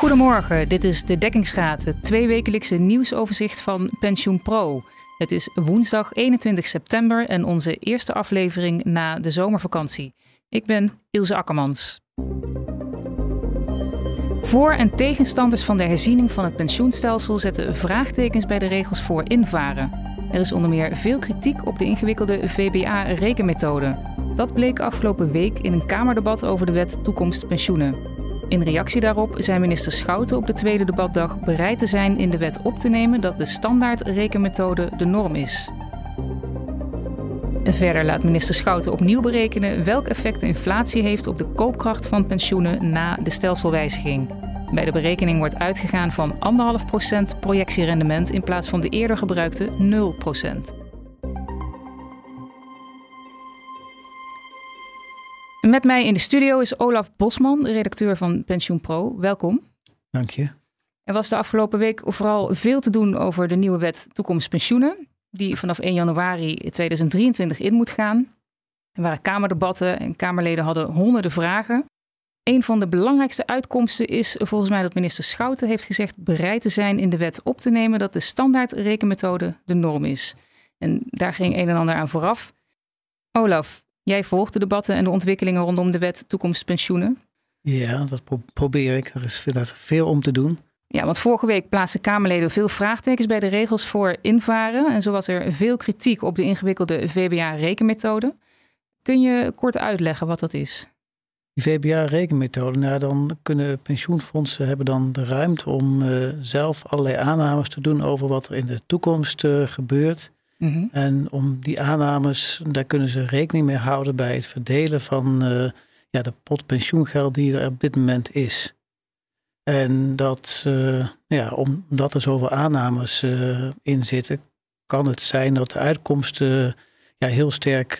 Goedemorgen, dit is de Dekkingsraad, het tweewekelijkse nieuwsoverzicht van Pensioen Pro. Het is woensdag 21 september en onze eerste aflevering na de zomervakantie. Ik ben Ilse Akkermans. Voor- en tegenstanders van de herziening van het pensioenstelsel zetten vraagtekens bij de regels voor invaren. Er is onder meer veel kritiek op de ingewikkelde VBA-rekenmethode. Dat bleek afgelopen week in een Kamerdebat over de wet Toekomst Pensioenen. In reactie daarop zijn minister Schouten op de tweede debatdag bereid te zijn in de wet op te nemen dat de standaard rekenmethode de norm is. En verder laat minister Schouten opnieuw berekenen welk effect de inflatie heeft op de koopkracht van pensioenen na de stelselwijziging. Bij de berekening wordt uitgegaan van 1,5% projectierendement in plaats van de eerder gebruikte 0%. Met mij in de studio is Olaf Bosman, redacteur van Pensioen Pro. Welkom. Dank je. Er was de afgelopen week vooral veel te doen over de nieuwe wet Toekomst Pensioenen, die vanaf 1 januari 2023 in moet gaan. Er waren kamerdebatten en Kamerleden hadden honderden vragen. Een van de belangrijkste uitkomsten is volgens mij dat minister Schouten heeft gezegd bereid te zijn in de wet op te nemen dat de standaard rekenmethode de norm is. En daar ging een en ander aan vooraf. Olaf, Jij volgt de debatten en de ontwikkelingen rondom de wet toekomst pensioenen. Ja, dat probeer ik. Er is veel om te doen. Ja, want vorige week plaatsten Kamerleden veel vraagtekens bij de regels voor invaren. En zo was er veel kritiek op de ingewikkelde VBA-rekenmethode. Kun je kort uitleggen wat dat is? Die VBA-rekenmethode, nou dan kunnen pensioenfondsen hebben dan de ruimte om uh, zelf allerlei aannames te doen over wat er in de toekomst uh, gebeurt. Mhm. En om die aannames, daar kunnen ze rekening mee houden bij het verdelen van uh, ja, de pot pensioengeld die er op dit moment is. En dat, uh, ja, omdat er zoveel aannames uh, in zitten, kan het zijn dat de uitkomsten ja, heel sterk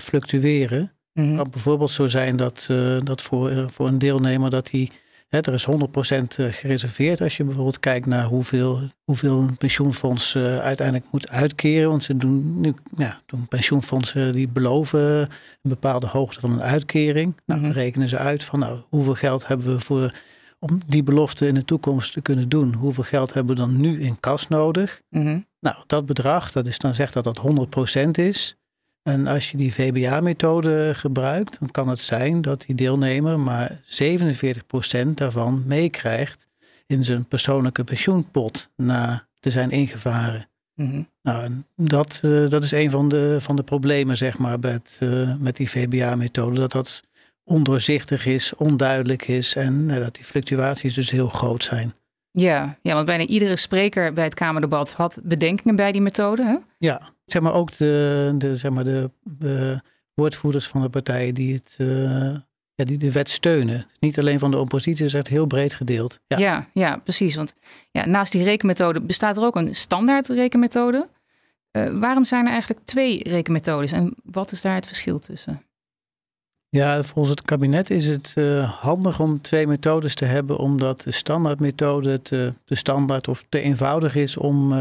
fluctueren. Mm Het kan bijvoorbeeld zo zijn dat, dat voor, voor een deelnemer dat hij er is 100% eh, gereserveerd als je bijvoorbeeld kijkt naar hoeveel, hoeveel een pensioenfonds uh, uiteindelijk moet uitkeren. Want ze doen nu ja, doen pensioenfondsen die beloven een bepaalde hoogte van een uitkering. Nou, dan mhm. rekenen ze uit van nou, hoeveel geld hebben we voor om die belofte in de toekomst te kunnen doen. Hoeveel geld hebben we dan nu in kas nodig? Mhm. Nou, dat bedrag, dat is dan zegt dat dat 100% is. En als je die VBA-methode gebruikt, dan kan het zijn dat die deelnemer maar 47% daarvan meekrijgt in zijn persoonlijke pensioenpot na te zijn ingevaren. Mhm. Nou, dat, uh, dat is een van de, van de problemen, zeg maar, met, uh, met die VBA-methode. Dat dat ondoorzichtig is, onduidelijk is en uh, dat die fluctuaties dus heel groot zijn. Ja, ja, want bijna iedere spreker bij het Kamerdebat had bedenkingen bij die methode. Hè? Ja, zeg maar ook de, de, zeg maar de, de woordvoerders van de partijen die, het, uh, ja, die de wet steunen. Niet alleen van de oppositie, is echt heel breed gedeeld. Ja, ja, ja precies. Want ja, naast die rekenmethode bestaat er ook een standaard rekenmethode. Uh, waarom zijn er eigenlijk twee rekenmethodes en wat is daar het verschil tussen? Ja, volgens het kabinet is het uh, handig om twee methodes te hebben, omdat de standaardmethode te, te standaard of te eenvoudig is om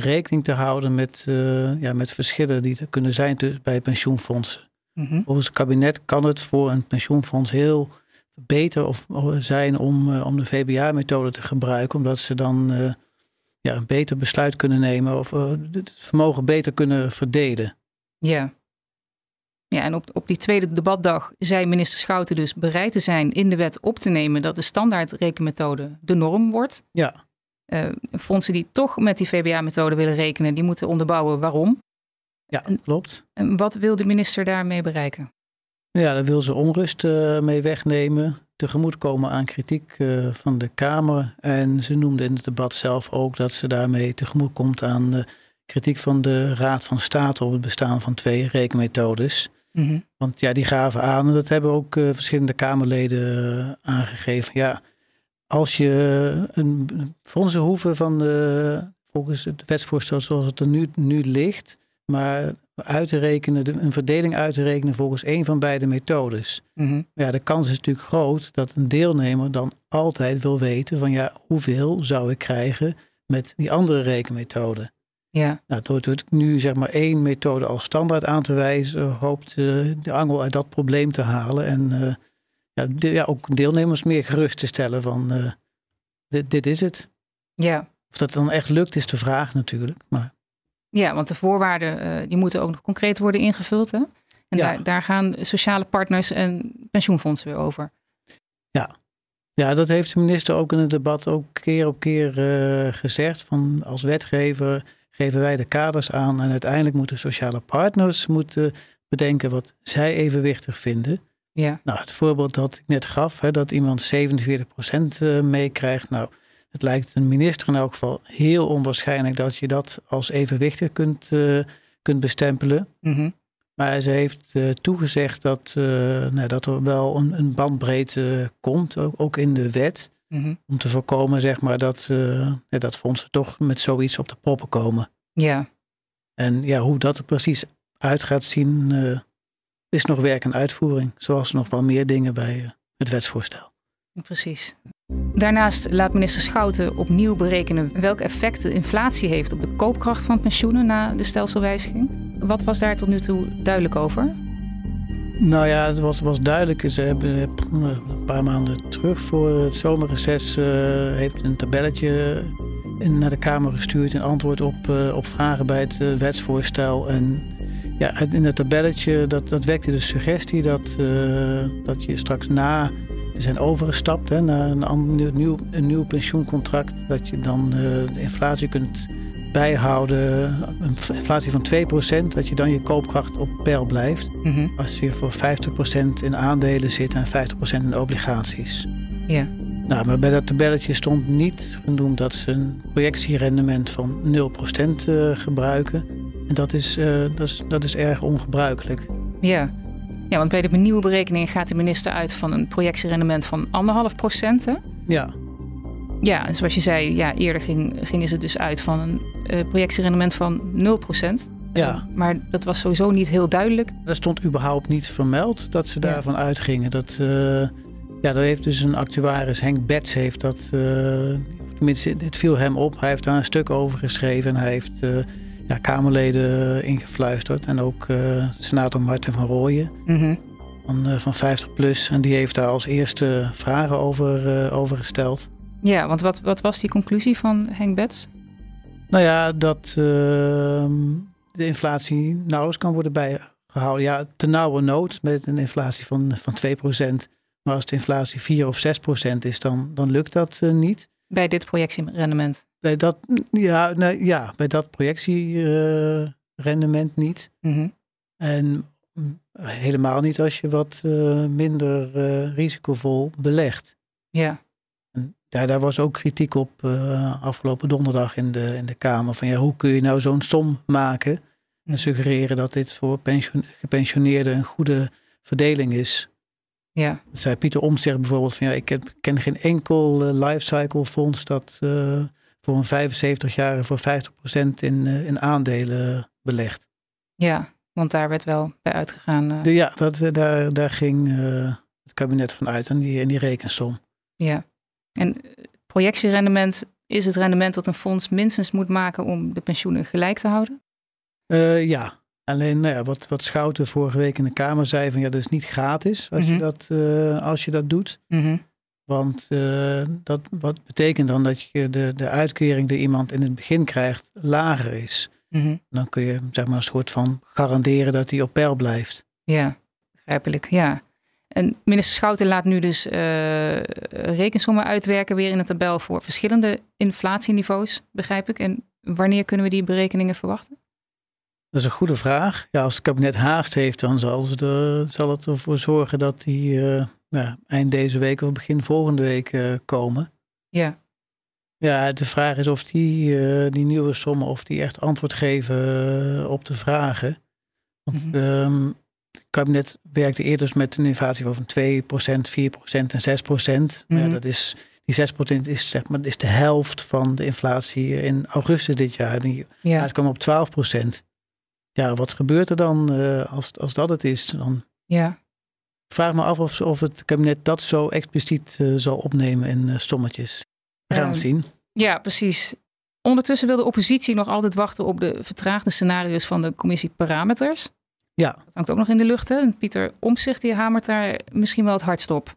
rekening te houden met, uh, ja, met verschillen die er kunnen zijn bij pensioenfondsen. Mm Volgens het kabinet kan het voor een pensioenfonds heel beter of, zijn om, om de VBA-methode te gebruiken, omdat ze dan ja, een beter besluit kunnen nemen of het vermogen beter kunnen verdelen. Ja. Ja, en op, op die tweede debatdag zei minister Schouten dus bereid te zijn in de wet op te nemen dat de standaard rekenmethode de norm wordt. Ja. Uh, fondsen die toch met die VBA-methode willen rekenen, die moeten onderbouwen waarom. Ja, klopt. En wat wil de minister daarmee bereiken? Ja, daar wil ze onrust uh, mee wegnemen, tegemoetkomen aan kritiek uh, van de Kamer. En ze noemde in het debat zelf ook dat ze daarmee tegemoet komt aan de kritiek van de Raad van State op het bestaan van twee rekenmethodes. Mhm. Want ja, die gaven aan, en dat hebben ook uh, verschillende Kamerleden aangegeven. Ja, als je een fondsen hoeven van de, volgens het wetsvoorstel zoals het er nu, nu ligt, maar uit te rekenen, een verdeling uit te rekenen volgens een van beide methodes. Mhm. Ja, de kans is natuurlijk groot dat een deelnemer dan altijd wil weten van ja, hoeveel zou ik krijgen met die andere rekenmethode. Ja. Nou, door, nu zeg maar één methode als standaard aan te wijzen, hoopt uh, de angel uit dat probleem te halen. En uh, ja, de, ja, ook deelnemers meer gerust te stellen van uh, dit, dit is het. Ja. Of dat dan echt lukt, is de vraag natuurlijk. Maar... Ja, want de voorwaarden uh, die moeten ook nog concreet worden ingevuld. Hè? En daar, daar gaan sociale partners en pensioenfondsen weer over. Ja. ja, dat heeft de minister ook in het debat ook keer op keer uh, gezegd. Van als wetgever geven wij de kaders aan en uiteindelijk moeten sociale partners moeten bedenken wat zij evenwichtig vinden. Ja. Nou, het voorbeeld dat ik net gaf, hè, dat iemand 47% eh, meekrijgt. Nou, het lijkt een minister in elk geval heel onwaarschijnlijk dat je dat als evenwichtig kunt, uh, kunt bestempelen. Mm Maar ze heeft uh, toegezegd dat, nou, dat er wel een, een bandbreedte komt, ook, ook, in de wet. Mm -hmm. Om te voorkomen zeg maar, dat, dat fondsen toch met zoiets op de proppen komen. Ja. En ja, hoe dat er precies uit gaat zien, is nog werk en uitvoering. Zoals nog wel meer dingen bij het wetsvoorstel. Precies. Daarnaast laat minister Schouten opnieuw berekenen welk effect de inflatie heeft op de koopkracht van pensioenen na de stelselwijziging. Wat was daar tot nu toe duidelijk over? Nou ja, het was, was duidelijk. Ze hebben een paar maanden terug voor het zomerreces uh, heeft een tabelletje naar de Kamer gestuurd in antwoord op, uh, op vragen bij het uh, wetsvoorstel. En ja, in het tabelletje dat, dat wekte de suggestie dat, uh, dat je straks na zijn overgestapt hè, naar een, ander, nieuw, een nieuw pensioencontract, dat je dan uh, de inflatie kunt bijhouden, een inflatie van 2%, dat je dan je koopkracht op peil blijft. Mm -hmm. Als je voor 50% in aandelen zit en 50% in obligaties. Ja. Nou, maar bij dat tabelletje stond niet genoemd dat ze een projectierendement van 0% uh, gebruiken. En dat is, uh, dat, is, dat is erg ongebruikelijk. Ja. ja, want bij de nieuwe berekening gaat de minister uit van een projectierendement van 1,5 procent. Ja. Ja, en zoals je zei, ja, eerder ging, gingen ze dus uit van een uh, projectierendement van 0 procent. Ja. Uh, maar dat was sowieso niet heel duidelijk. Dat stond überhaupt niet vermeld dat ze daarvan ja. uitgingen. Dat, uh, ja, daar heeft dus een actuaris, Henk Bets, heeft dat... tenminste, het viel hem op. Hij heeft daar een stuk over geschreven en hij heeft ja, Kamerleden ingefluisterd. En ook uh, senator Martin van Rooyen mm -hmm. van, uh, van 50 plus. En die heeft daar als eerste vragen over, uh, over gesteld. Ja, want wat, wat was die conclusie van Henk Bets? Nou ja, dat ehm, de inflatie nauwelijks kan worden bijgehouden. Ja, te nauwe nood met een inflatie van, van 2%. Maar als de inflatie 4 of 6% is, dan, dan lukt dat niet. Bij dit projectierendement? Bij dat, ja, nee, ja, bij dat projectierendement niet. Mm -hmm. En helemaal niet als je wat uh, minder uh, risicovol belegt. Ja. En daar, daar was ook kritiek op afgelopen donderdag in de, in de Kamer. Van ja, hoe kun je nou zo'n som maken en suggereren dat dit voor pension, gepensioneerden een goede verdeling is. Ja. Dat zei Pieter Omtzigt bijvoorbeeld van ja, ik ken geen enkel uh, lifecycle fonds dat uh, voor een 75-jarige voor 50% in, uh, in aandelen belegt. Ja, want daar werd wel bij uitgegaan. De, ja, dat, daar, daar ging het kabinet van uit en die, in die rekensom. Ja, en projectierendement is het rendement dat een fonds minstens moet maken om de pensioenen gelijk te houden? ja, Alleen nou ja, wat, wat Schouten vorige week in de Kamer zei: van ja, dat is niet gratis als, Mhm. je, dat, uh, als je dat doet. Mhm. Want uh, dat wat betekent dan dat je de, de uitkering die iemand in het begin krijgt lager is. Mhm. Dan kun je zeg maar een soort van garanderen dat hij op peil blijft. Ja, begrijpelijk. Ja. En minister Schouten laat nu dus uh, rekensommen uitwerken weer in een tabel voor verschillende inflatieniveaus, begrijp ik. En wanneer kunnen we die berekeningen verwachten? Dat is een goede vraag. Ja, als het kabinet haast heeft, dan zal, ze zal het ervoor zorgen dat die uh, nou, eind deze week of begin volgende week uh, komen. Ja. Ja, de vraag is of die, uh, die nieuwe sommen, of die echt antwoord geven op de vragen. Want mm -hmm. um, het kabinet werkte eerder met een inflatie van 2%, 4% en 6%. Mm -hmm. ja, dat is, die 6% is, zeg maar, is de helft van de inflatie in augustus dit jaar. Die ja. uitkwam op 12% ja, wat gebeurt er dan uh, als, als dat het is? Dan ja. vraag me af of, of het kabinet dat zo expliciet uh, zal opnemen in uh, sommetjes. We gaan het zien. Ja, precies. Ondertussen wil de oppositie nog altijd wachten op de vertraagde scenario's van de commissie Parameters. Ja. Dat hangt ook nog in de lucht. Hè? En Pieter Omtzigt die hamert daar misschien wel het hardst op.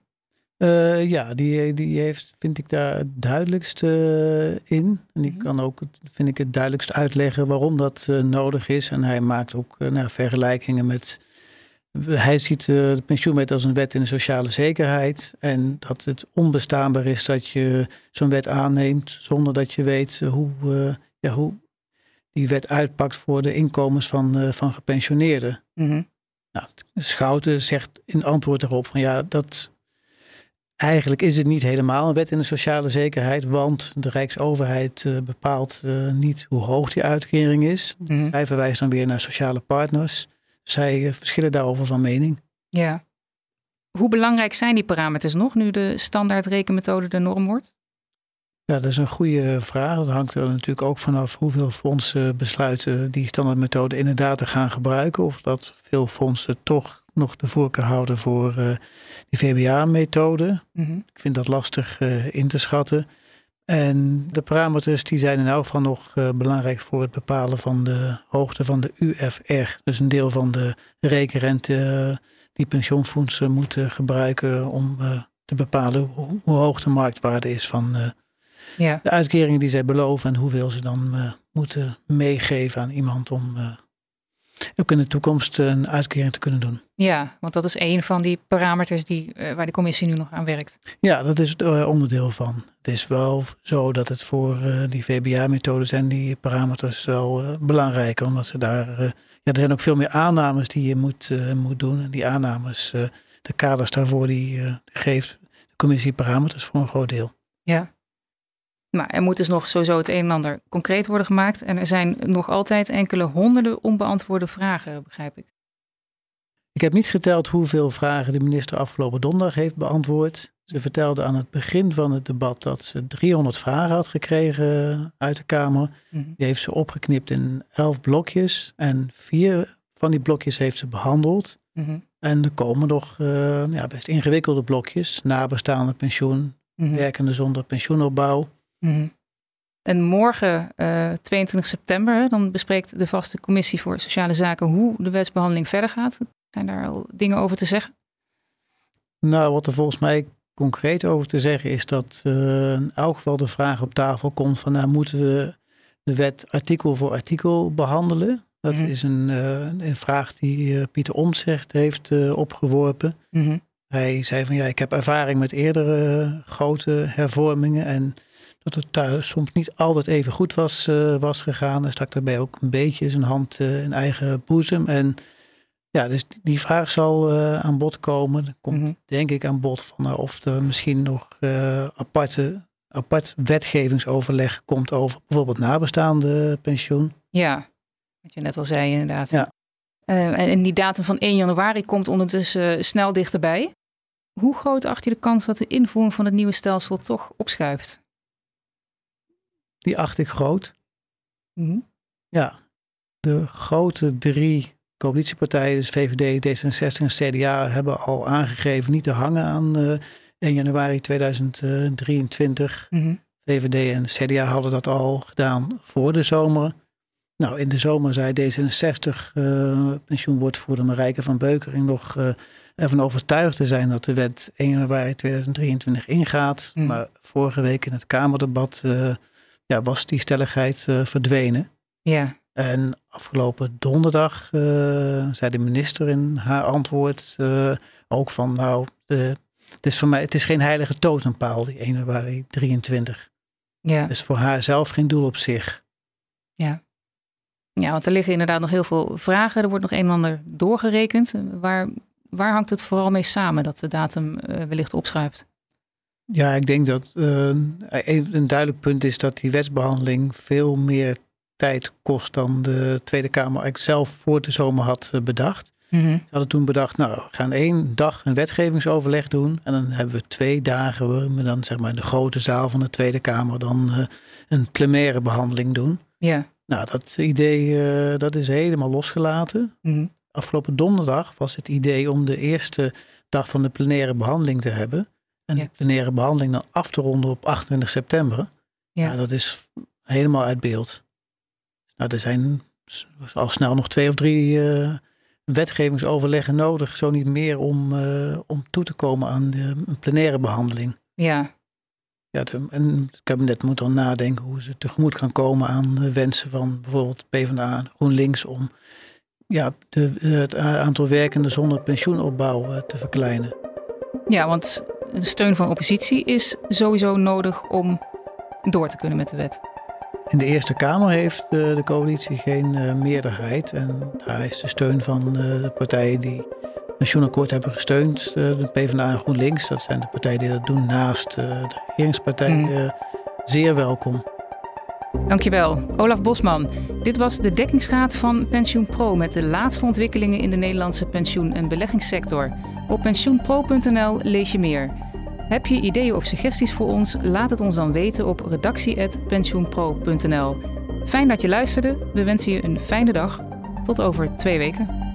Uh, ja, die, die heeft, vind ik daar het duidelijkst in. En die mhm. kan ook, vind ik, het duidelijkst uitleggen waarom dat nodig is. En hij maakt ook nou, vergelijkingen met hij ziet de pensioenwet als een wet in de sociale zekerheid. En dat het onbestaanbaar is dat je zo'n wet aanneemt zonder dat je weet hoe, ja, hoe die wet uitpakt voor de inkomens van, van gepensioneerden. Mm nou, Schouten zegt in antwoord erop van ja, dat eigenlijk is het niet helemaal een wet in de sociale zekerheid, want de Rijksoverheid uh, bepaalt niet hoe hoog die uitkering is. Mm Hij verwijst dan weer naar sociale partners zij eh, verschillen daarover van mening. Ja. Hoe belangrijk zijn die parameters nog nu de standaard rekenmethode de norm wordt? Ja, dat is een goede vraag. Dat hangt er natuurlijk ook vanaf hoeveel fondsen besluiten die standaardmethode inderdaad te gaan gebruiken. Of dat veel fondsen toch nog de voorkeur houden voor uh, die VBA-methode. Mhm. Ik vind dat lastig uh, in te schatten. En de parameters die zijn in elk geval nog uh, belangrijk voor het bepalen van de hoogte van de UFR. Dus een deel van de rekenrente die pensioenfondsen moeten gebruiken om te bepalen hoe, hoe, hoog de marktwaarde is van ja. de uitkeringen die zij beloven en hoeveel ze dan moeten meegeven aan iemand om ook in de toekomst een uitkering te kunnen doen. Ja, want dat is een van die parameters die, uh, waar de commissie nu nog aan werkt. Ja, dat is er onderdeel van. Het is wel zo dat het voor uh, die VBA-methode zijn die parameters wel belangrijk. Omdat ze daar, ja, er zijn ook veel meer aannames die je moet, moet doen. En die aannames, de kaders daarvoor, die geeft de commissie parameters voor een groot deel. Ja. Maar er moet dus nog sowieso het een en ander concreet worden gemaakt. En er zijn nog altijd enkele honderden onbeantwoorde vragen, begrijp ik. Ik heb niet geteld hoeveel vragen de minister afgelopen donderdag heeft beantwoord. Ze vertelde aan het begin van het debat dat ze 300 vragen had gekregen uit de Kamer. Mhm. Die heeft ze opgeknipt in 11 blokjes. En vier van die blokjes heeft ze behandeld. Mhm. En er komen nog uh, ja, best ingewikkelde blokjes. Nabestaande pensioen, mm werkende zonder pensioenopbouw. Mhm. En morgen, uh, eh, 22 september, dan bespreekt de vaste commissie voor sociale zaken hoe de wetsbehandeling verder gaat. Zijn daar al dingen over te zeggen? Nou, wat er volgens mij concreet over te zeggen is dat uh, in elk geval de vraag op tafel komt van nou moeten we de wet artikel voor artikel behandelen. Dat mhm. is een, uh, een, vraag die Pieter Omtzigt heeft opgeworpen. Mhm. Hij zei van ja, ik heb ervaring met eerdere grote hervormingen en dat het thuis soms niet altijd even goed was, uh, was gegaan. Hij stak daarbij ook een beetje zijn hand uh, in eigen boezem. En ja, dus die vraag zal uh, aan bod komen. Er komt mhm. denk ik aan bod van of er misschien nog aparte, apart wetgevingsoverleg komt over bijvoorbeeld nabestaande pensioen. Ja, wat je net al zei inderdaad. Ja. en die datum van 1 januari komt ondertussen snel dichterbij. Hoe groot acht je de kans dat de invoering van het nieuwe stelsel toch opschuift? Die acht ik groot. Mhm. Ja, de grote drie coalitiepartijen, dus VVD, D66 en CDA, hebben al aangegeven niet te hangen aan uh, eh, 1 januari 2023. Mm VVD en CDA hadden dat al gedaan voor de zomer. Nou, in de zomer zei D66, uh, pensioenwoordvoerder Marijke van Beukering, nog uh, ervan overtuigd te zijn dat de wet 1 januari 2023 ingaat. Mhm. Maar vorige week in het Kamerdebat uh, ja, was die stelligheid uh, verdwenen. Ja. En afgelopen donderdag uh, zei de minister in haar antwoord uh, ook van nou, het is voor mij, het is geen heilige totempaal, die 1 januari 23. Ja. Het is voor haar zelf geen doel op zich. Ja. Ja, want er liggen inderdaad nog heel veel vragen. Er wordt nog een en ander doorgerekend. Waar, waar hangt het vooral mee samen dat de datum wellicht opschuift? Ja, ik denk dat uh, een duidelijk punt is dat die wetsbehandeling veel meer tijd kost dan de Tweede Kamer zelf voor de zomer had eh, bedacht. Mm Ze hadden toen bedacht, nou, we gaan één dag een wetgevingsoverleg doen. En dan hebben we twee dagen, we dan zeg maar in de grote zaal van de Tweede Kamer dan uh, een plenaire behandeling doen. Ja. Nou, dat idee dat is helemaal losgelaten. Mm Afgelopen donderdag was het idee om de eerste dag van de plenaire behandeling te hebben. En die plenaire behandeling dan af te ronden op 28 september. Ja. dat is helemaal uit beeld. Nou, er zijn al snel nog twee of drie uh, wetgevingsoverleggen nodig, zo niet meer, om, om toe te komen aan de plenaire behandeling. Ja. ja de, en het kabinet moet dan nadenken hoe ze tegemoet gaan komen aan de wensen van bijvoorbeeld PvdA GroenLinks om ja, de, het aantal werkenden zonder pensioenopbouw te verkleinen. Ja, want de steun van oppositie is sowieso nodig om door te kunnen met de wet. In de Eerste Kamer heeft de coalitie geen uh, meerderheid. En daar is de steun van uh, de partijen die het pensioenakkoord hebben gesteund. De PvdA en GroenLinks, dat zijn de partijen die dat doen naast de regeringspartij, mm. zeer welkom. Dankjewel, Olaf Bosman. Dit was de dekkingsraad van PensioenPro met de laatste ontwikkelingen in de Nederlandse pensioen- en beleggingssector. Op pensioenpro.nl lees je meer. Heb je ideeën of suggesties voor ons? Laat het ons dan weten op redactie.pensioenpro.nl. Fijn dat je luisterde. We wensen je een fijne dag. Tot over twee weken.